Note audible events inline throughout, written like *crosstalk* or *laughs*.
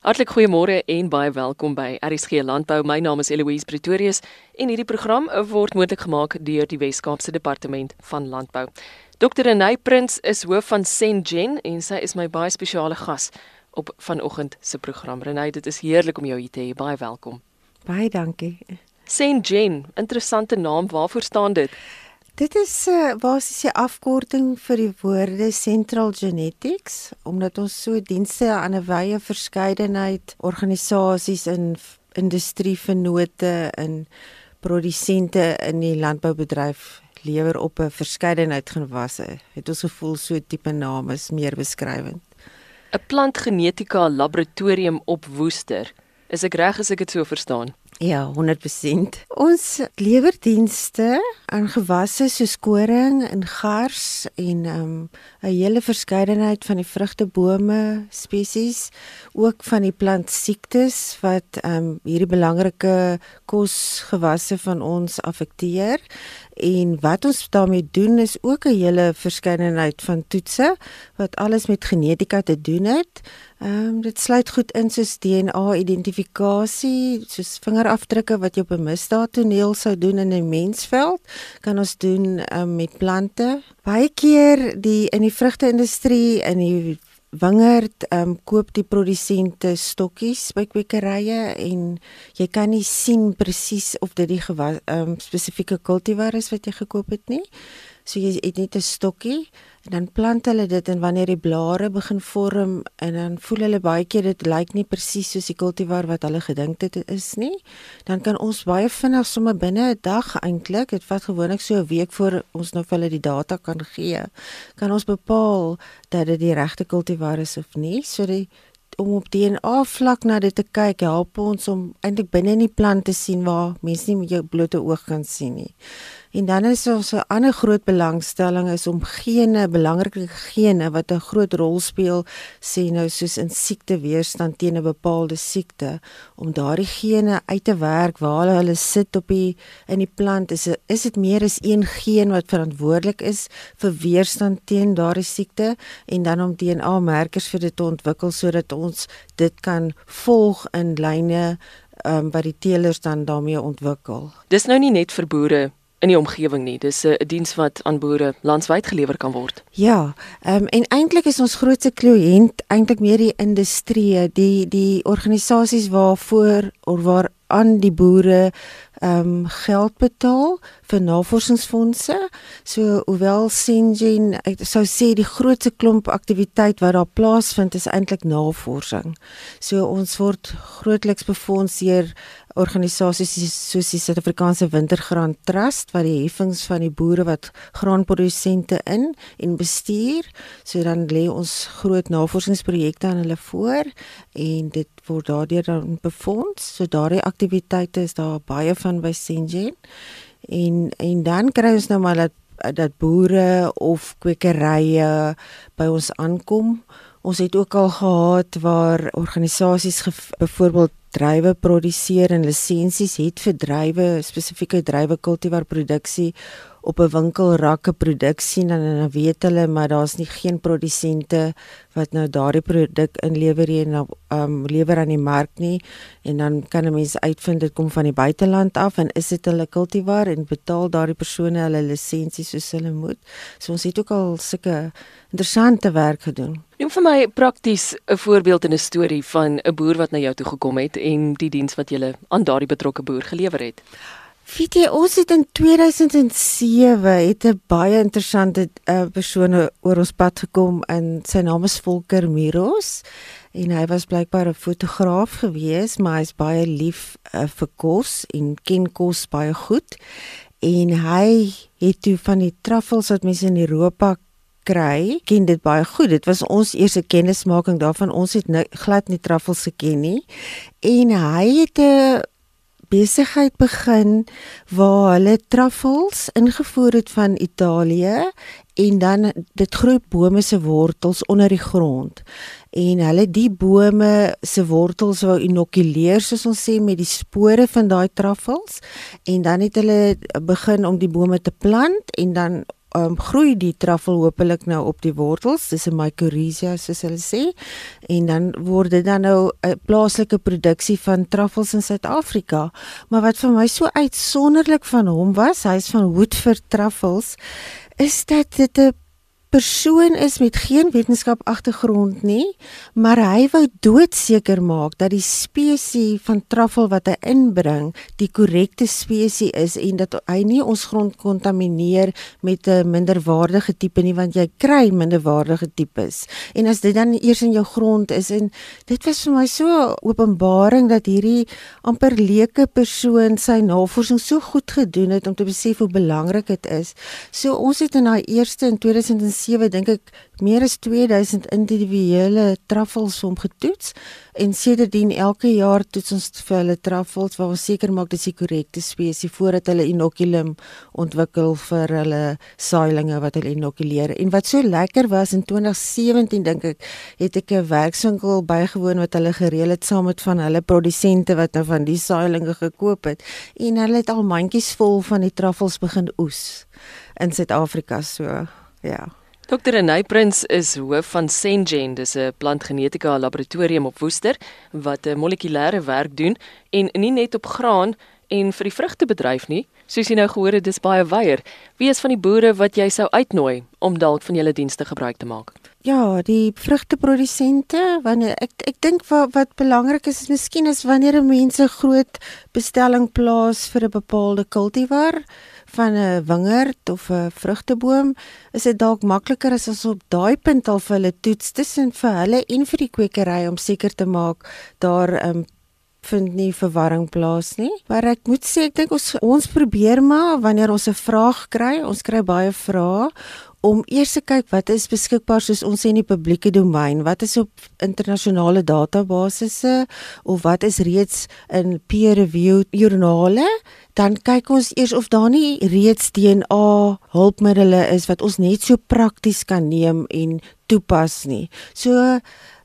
Hartlik goeiemôre en baie welkom by RSG Landbou. My naam is Eloise Pretorius en hierdie program word moontlik gemaak deur die Wes-Kaapse Departement van Landbou. Dr. Renay Prins is hoof van Sengen en sy is my baie spesiale gas op vanoggend se program. Renay, dit is heerlik om jou hier te hê. Baie welkom. Baie dankie. Sengen, interessante naam. Waarvoor staan dit? Dit is 'n uh, basiese afkorting vir die woorde Central Genetics omdat ons so dienste aan 'n wye verskeidenheid organisasies in industrie vennote en produsente in die landboubedryf lewer op 'n verskeidenheid gewasse. Het ons gevoel so tipe naam is meer beskrywend. 'n Plantgenetika laboratorium op Woester. Is ek reg as ek dit so verstaan? Ja, 100%. Ons lewer dienste aan gewasse soos koring en gars en um 'n hele verskeidenheid van die vrugtebome spesies, ook van die plantsiektes wat um hierdie belangrike kosgewasse van ons affekteer. En wat ons daarmee doen is ook 'n hele verskeidenheid van toetse wat alles met genetika te doen het. Ehm um, dit sluit goed in soos DNA identifikasie, soos vingerafdrukke wat jy op 'n misdaadtoneel sou doen in 'n mensveld, kan ons doen um, met plante. Baie keer die in die vrugte-industrie in die wingerd um, koop die produsente stokkies by kwekerye en jy kan nie sien presies of dit die um, spesifieke kultivar is wat jy gekoop het nie. So jy het net 'n stokkie en dan plant hulle dit en wanneer die blare begin vorm en dan voel hulle baie keer dit lyk nie presies soos die kultivar wat hulle gedink dit is nie, dan kan ons baie vinnig sommer binne 'n dag eintlik, dit vat gewoonlik so 'n week voor ons nou vir hulle die data kan gee, kan ons bepaal dat dit die regte kultivar is of nie. So die om op DNA vlak na dit te kyk help ons om eintlik binne in die plant te sien waar mense nie met jou blote oog kan sien nie. En dan is ons 'n ander groot belangstelling is om gene, belangrike gene wat 'n groot rol speel, sê nou soos in siekteweerstand teen 'n bepaalde siekte, om daardie gene uit te werk waar hulle, hulle sit op die in die plant is is dit meer as een geen wat verantwoordelik is vir weerstand teen daardie siekte en dan om DNA-merkers vir dit te ontwikkel sodat ons dit kan volg in lyne um, wat die teelers dan daarmee ontwikkel. Dis nou nie net vir boere in die omgewing nie. Dis 'n diens wat aan boere landwyd gelewer kan word. Ja, ehm um, en eintlik is ons grootste kliënt eintlik meer die industrie, die die organisasies waarvoor of waar aan die boere ehm um, geld betaal vir navorsingsfondse. So hoewel Sengen ek sou sê die grootste klomp aktiwiteit wat daar plaasvind is eintlik navorsing. So ons word grootliks befonds deur organisasies soos die Suid-Afrikaanse Wintergraan Trust wat die heffings van die boere wat graanprodusente in en bestuur. So dan lê ons groot navorsingsprojekte aan hulle voor en dit word daardeur dan befonds. So daardie aktiwiteite is daar baie van by Sengen. En en dan kry ons nou maar dat dat boere of kwekerye by ons aankom. Ons het ook al gehad waar organisasies byvoorbeeld druiwe produseer en lisensies het vir druiwe spesifieke druiwe kultivar produksie op 'n winkelrakke produksie en dan weet hulle maar daar's nie geen produsente wat nou daardie produk inlewer nie en um lewer aan die mark nie en dan kan 'n mens uitvind dit kom van die buiteland af en is dit hulle kultivar en betaal daardie persone hulle lisensie soos hulle moet. So ons het ook al sulke interessante werk gedoen. Noem vir my prakties 'n voorbeeld en 'n storie van 'n boer wat na jou toe gekom het en die diens wat jy aan daardie betrokke boer gelewer het. Weet jy, ons het in 2007 het 'n baie interessante uh, persoon oor ons pad gekom en sy naam is Volker Miros en hy was blykbaar 'n fotograaf gewees, maar hy's baie lief uh, vir kos en ken kos baie goed. En hy het toe van die truffels wat mense in Europa kry, ken dit baie goed. Dit was ons eerste kennismaking daarvan. Ons het nou glad nie truffels geken nie. En hy het 'n besigheid begin waar hulle truffels ingevoer het van Italië en dan dit groei bome se wortels onder die grond. En hulle die bome se wortels wou inokuleer soos ons sê met die spore van daai truffels. En dan het hulle begin om die bome te plant en dan um, groei die truffel hopelik nou op die wortels, dis 'n mycorrhiza soos hulle sê, en dan word dit dan nou 'n plaaslike produksie van truffels in Suid-Afrika. Maar wat vir my so uitsonderlik van hom was, hy's van Woodford Truffles, is dat dit 'n persoon is met geen wetenskap agtergrond nie, maar hy wou doodseker maak dat die spesies van truffel wat hy inbring, die korrekte spesies is en dat hy nie ons grond kontamineer met 'n minderwaardige tipe nie want jy kry minderwaardige tipes. En as dit dan eers in jou grond is en dit was vir my so openbaring dat hierdie amper leuke persoon sy navorsing so goed gedoen het om te besef hoe belangrik dit is. So ons het in daai eerste in 2000 2007 dink ek meer as 2000 individuele truffels hom getoets en sedertdien elke jaar toets ons vir hulle truffels waar ons seker maak dis die korrekte spesies voordat hulle inoculum ontwikkel vir hulle saailinge wat hulle inokuleer. En wat so lekker was in 2017 dink ek het ek 'n werkswinkel bygewoon wat hulle gereël het saam met van hulle produsente wat nou van die saailinge gekoop het en hulle het al mandjies vol van die truffels begin oes in Suid-Afrika so ja. Dr. Renay Prins is hoof van Sengen, dis 'n plantgenetika laboratorium op Woester wat 'n molekulêre werk doen en nie net op graan en vir die vrugtebedryf nie, soos jy nou gehoor het, dis baie wyer. Wie is van die boere wat jy sou uitnooi om dalk van julle dienste gebruik te maak? Ja, die vrugteprodusente, wanneer ek ek dink wat wat belangrik is, is miskien is wanneer 'n mens 'n groot bestelling plaas vir 'n bepaalde kultivar, van 'n wingerd of 'n vrugteboom, is dit dalk makliker as ons op daai punt al vir hulle toets tussen vir hulle en vir die kwekery om seker te maak daar um, vind nie verwarring plaas nie. Maar ek moet sê ek dink ons ons probeer maar wanneer ons 'n vraag kry, ons kry baie vrae om eers te kyk wat is beskikbaar soos ons sê in die publieke domein, wat is op internasionale databasisse of wat is reeds in peer-reviewed joernale, dan kyk ons eers of daar nie reeds DNA hulpmiddels is wat ons net so prakties kan neem en toepas nie. So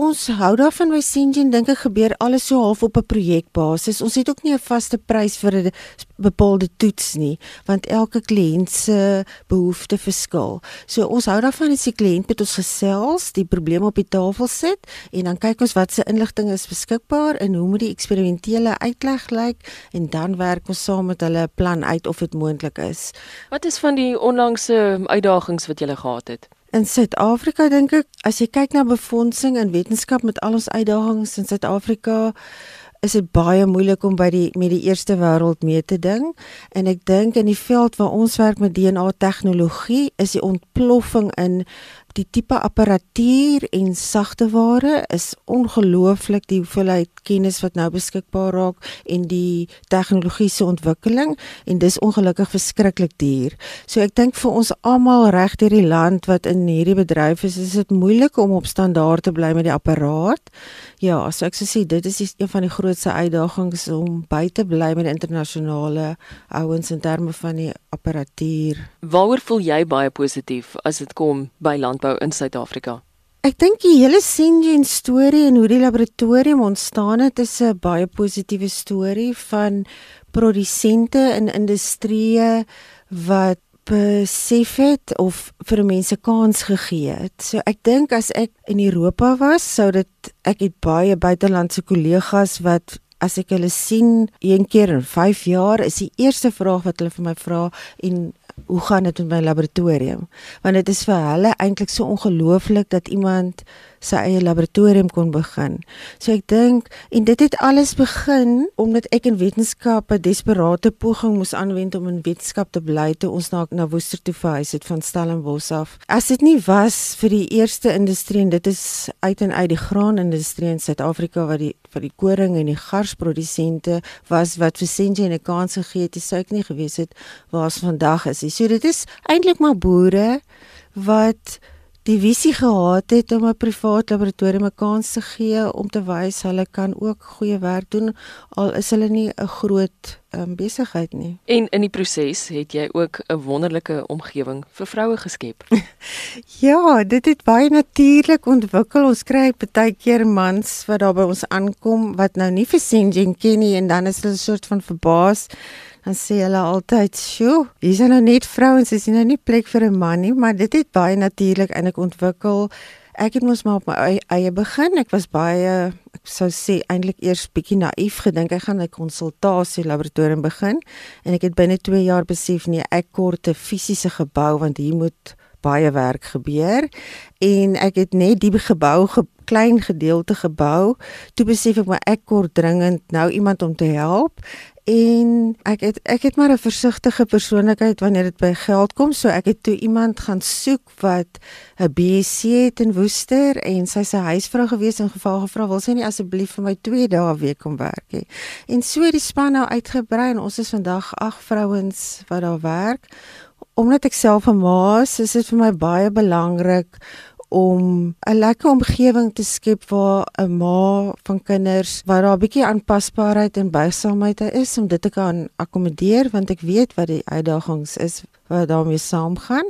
ons hou daarvan by Singen dink ek gebeur alles so half op 'n projekbasis. Ons het ook nie 'n vaste prys vir 'n bepaalde toets nie, want elke kliënt se behoefte verskil. So ons hou daarvan as die kliënt met ons gesels, die probleme op die tafel sit en dan kyk ons wat se inligting is beskikbaar en hoe moet die eksperimentele uitleg lyk en dan werk ons saam met hulle 'n plan uit of dit moontlik is. Wat is van die onlangse uitdagings wat jy gehad het? In Suid-Afrika dink ek as jy kyk na befondsing in wetenskap met al ons uitdagings in Suid-Afrika is dit baie moeilik om by die met die eerste wêreld mee te ding. En ek dink in die veld waar ons werk met DNA tegnologie is die ontploffing in die tipe apparatuur en sagte ware is ongelooflik die hoeveelheid kennis wat nou beskikbaar raak en die tegnologiese ontwikkeling en dis ongelukkig verskriklik duur. So ek dink vir ons almal reg deur die land wat in hierdie bedryf is, is dit moeilik om op standaard te bly met die apparaat. Ja, so ek sou sê dit is een van die grootste uitdagings om by te bly met internasionale ouens in terme van die apparatuur. Waaroor voel jy baie positief as dit kom by landbou in Suid-Afrika? Ek dink die hele Sengen storie en hoe die laboratorium ontstaan het is 'n baie positiewe storie van produsente in industrieë wat besef het of vir mense kans gegee het. So ek dink as ek in Europa was, sou dit ek het baie buitelandse kollegas wat as ek hulle sien een keer in 5 jaar is die eerste vraag wat hulle vir my vra en hoe gaan dit met my laboratorium? Want dit is vir hulle eintlik so ongelooflik dat iemand sy eie laboratorium kon begin. So ek dink en dit het alles begin omdat ek in wetenskap 'n desperate poging moes aanwend om in wetenskap te bly toe ons na na Woester toe verhuis het van Stellenbosch af. As dit nie was vir die eerste industrie en dit is uit en uit die graanindustrie in Suid-Afrika wat die vir die koring en die garsprodusente was wat vir Senje en 'n kans gegee het, sou ek nie gewees het waar ons vandag is. So dit is eintlik maar boere wat die visie gehad het om 'n privaat laboratorium 'n kans te gee om te wys hulle kan ook goeie werk doen al is hulle nie 'n groot um, besigheid nie. En in die proses het jy ook 'n wonderlike omgewing vir vroue geskep. *laughs* ja, dit het baie natuurlik ontwikkel. Ons kry baie keer mans wat daar by ons aankom wat nou nie vir Senjin ken nie en dan is hulle 'n soort van verbaas dan sê hulle altyd, "Sjoe, hier's nou net vrouens, is nie nou nie plek vir 'n man nie," maar dit het baie natuurlik eintlik ontwikkel. Ek het mos maar op my eie begin. Ek was baie ek sou sê eintlik eers bietjie naïef gedink ek gaan 'n konsultasie laboratorium begin en ek het binne 2 jaar besef nee, ek kort 'n fisiese gebou want hier moet baie werk gebeur en ek het net die gebou ge klein gedeelte gebou toe besef ek maar ek kort dringend nou iemand om te help en ek het ek het maar 'n versigtige persoonlikheid wanneer dit by geld kom. So ek het toe iemand gaan soek wat 'n BSc het in Woester en sy se huisvrou gewees en geval gevra wil sy nie asseblief vir my 2 dae week kom werk nie en so het die span nou uitgebrei en ons is vandag 8 vrouens wat daar werk. Omdat ek self 'n ma is is dit vir my baie belangrik om 'n lekker omgewing te skep waar 'n ma van kinders waar daar 'n bietjie aanpasbaarheid en buigsaamheid is om dit te kan akkommodeer want ek weet wat die uitdagings is wat daarmee saamgaan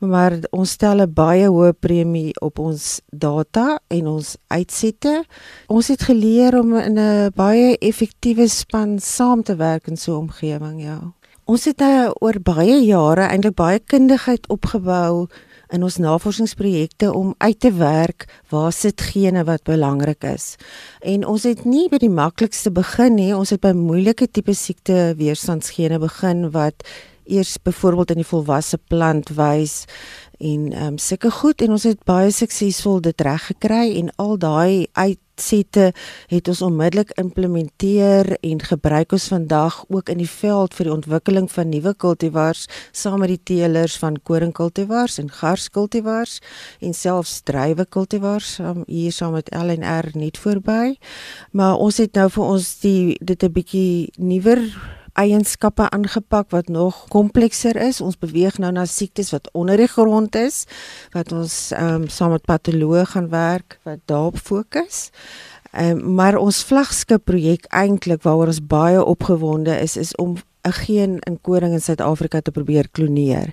maar ons stel 'n baie hoë premie op ons data en ons uitsette. Ons het geleer om in 'n baie effektiewe span saam te werk in so 'n omgewing, ja. Ons het nou oor baie jare eintlik baie kundigheid opgebou in ons navorsingsprojekte om uit te werk waar sit gene wat belangrik is. En ons het nie by die maklikste begin nie, ons het by moeilike tipe siekte weerstandsgene begin wat eers byvoorbeeld in die volwasse plant wys en ehm um, sulke goed en ons het baie suksesvol dit reg gekry en al daai uitsette het ons onmiddellik implementeer en gebruik ons vandag ook in die veld vir die ontwikkeling van nuwe kultivars saam met die teelers van koringkultivars en garskultivars en selfs druiwe kultivars um, hier saam met LNR net voorby maar ons het nou vir ons die dit 'n bietjie nuwer eienskappe aangepak wat nog komplekser is. Ons beweeg nou na siektes wat onder die grond is wat ons ehm um, saam met patoloë gaan werk wat daarop fokus. Ehm um, maar ons vlaggenskap projek eintlik waaroor ons baie opgewonde is is om geen in koring in Suid-Afrika te probeer kloneer.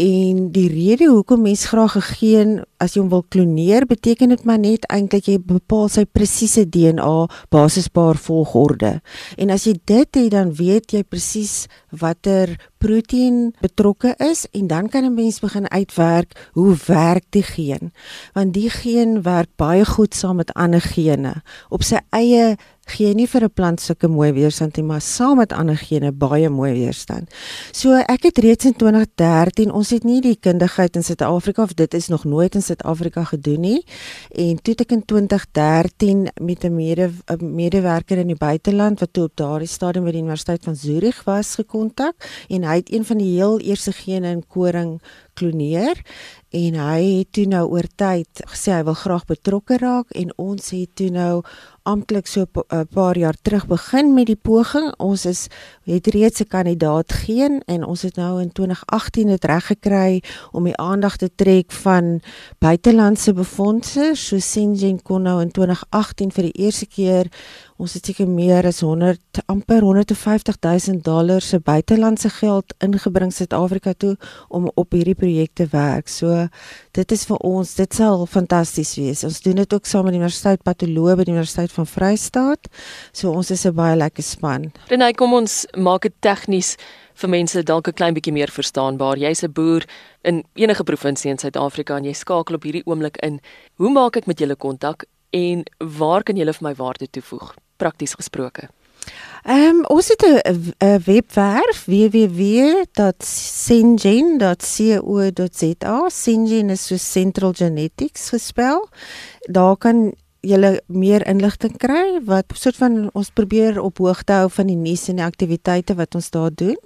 En die rede hoekom mens graag 'n geen as jy hom wil kloneer, beteken dit maar net eintlik jy bepaal sy presiese DNA basispaar volgorde. En as jy dit het, dan weet jy presies watter proteïen betrokke is en dan kan 'n mens begin uitwerk hoe werk die geen. Want die geen werk baie goed saam met ander gene op sy eie gee nie vir 'n plant sulke mooi weerstand nie, maar saam met ander gene baie mooi weerstand. So ek het reeds in 2013, ons het nie die kundigheid in Suid-Afrika of dit is nog nooit in Suid-Afrika gedoen nie. En toe ek in 2013 met 'n mede medewerker in die buiteland wat toe op daardie stadium by die Universiteit van Zurich was gekontak en hy het een van die heel eerste gene in koring kloneer en hy het toe nou oor tyd gesê hy wil graag betrokke raak en ons het toe nou amptelik so 'n paar jaar terug begin met die poging. Ons is het reeds 'n kandidaat geen en ons het nou in 2018 dit reg gekry om die aandag te trek van buitelandse befondse. So Sengen kon nou in 2018 vir die eerste keer ons het seker meer as 100 amper 150 000 dollar se buitelandse geld ingebring Suid-Afrika toe om op hierdie projek te werk. So dit is vir ons, dit sal fantasties wees. Ons doen dit ook saam met die Universiteit Patologie by die Universiteit van Vryheid. So ons is 'n baie lekker span. Renai, kom ons maak dit tegnies vir mense dalk 'n klein bietjie meer verstaanbaar. Jy's 'n boer in enige provinsie in Suid-Afrika en jy skakel op hierdie oomblik in. Hoe maak ek met julle kontak en waar kan julle vir my waarde toevoeg? Prakties gesproke? Ehm um, ons het 'n webwerf www.sengen.co.za. Sengen is so Central Genetics gespel. Daar kan jy meer inligting kry wat soort van ons probeer op hoogte hou van die nuus en die aktiwiteite wat ons daar doen.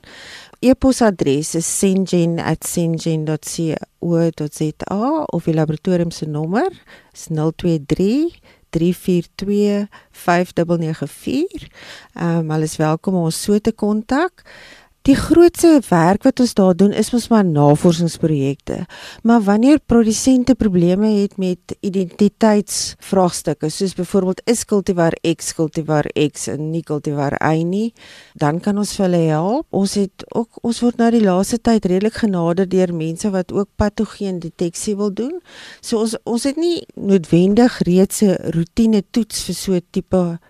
E-posadres is sengen@sengen.co.za of die laboratorium se nommer is 023 0891342594. Ehm um, hulle is welkom om ons so te kontak. Die grootste werk wat ons daar doen is mos maar navorsingsprojekte. Maar wanneer produsente probleme het met identiteitsvraagstukke, soos byvoorbeeld is kultivar X kultivar X en nie kultivar Y nie, dan kan ons vir hulle help. Ons het ook ons word nou die laaste tyd redelik genader deur mense wat ook patogeen deteksie wil doen. So ons ons het nie noodwendig reeds 'n roetine toets vir so 'n tipe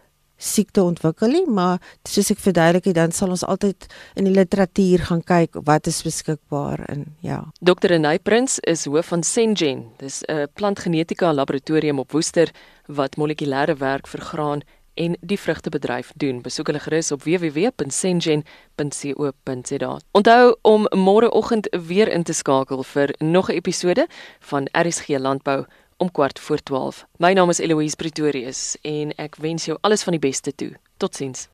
siekte ontwikkel nie, maar soos ek verduidelik het, dan sal ons altyd in die literatuur gaan kyk wat is beskikbaar in ja. Dr. Renay Prins is hoof van Sengen. Dis 'n plantgenetika laboratorium op Woester wat molekulêre werk vir graan en die vrugtebedryf doen. Besoek hulle gerus op www.sengen.co.za. Onthou om môreoggend weer in te skakel vir nog 'n episode van RSG Landbou om kwart voor 12. My naam is Eloise Pretorius en ek wens jou alles van die beste toe. Totsiens.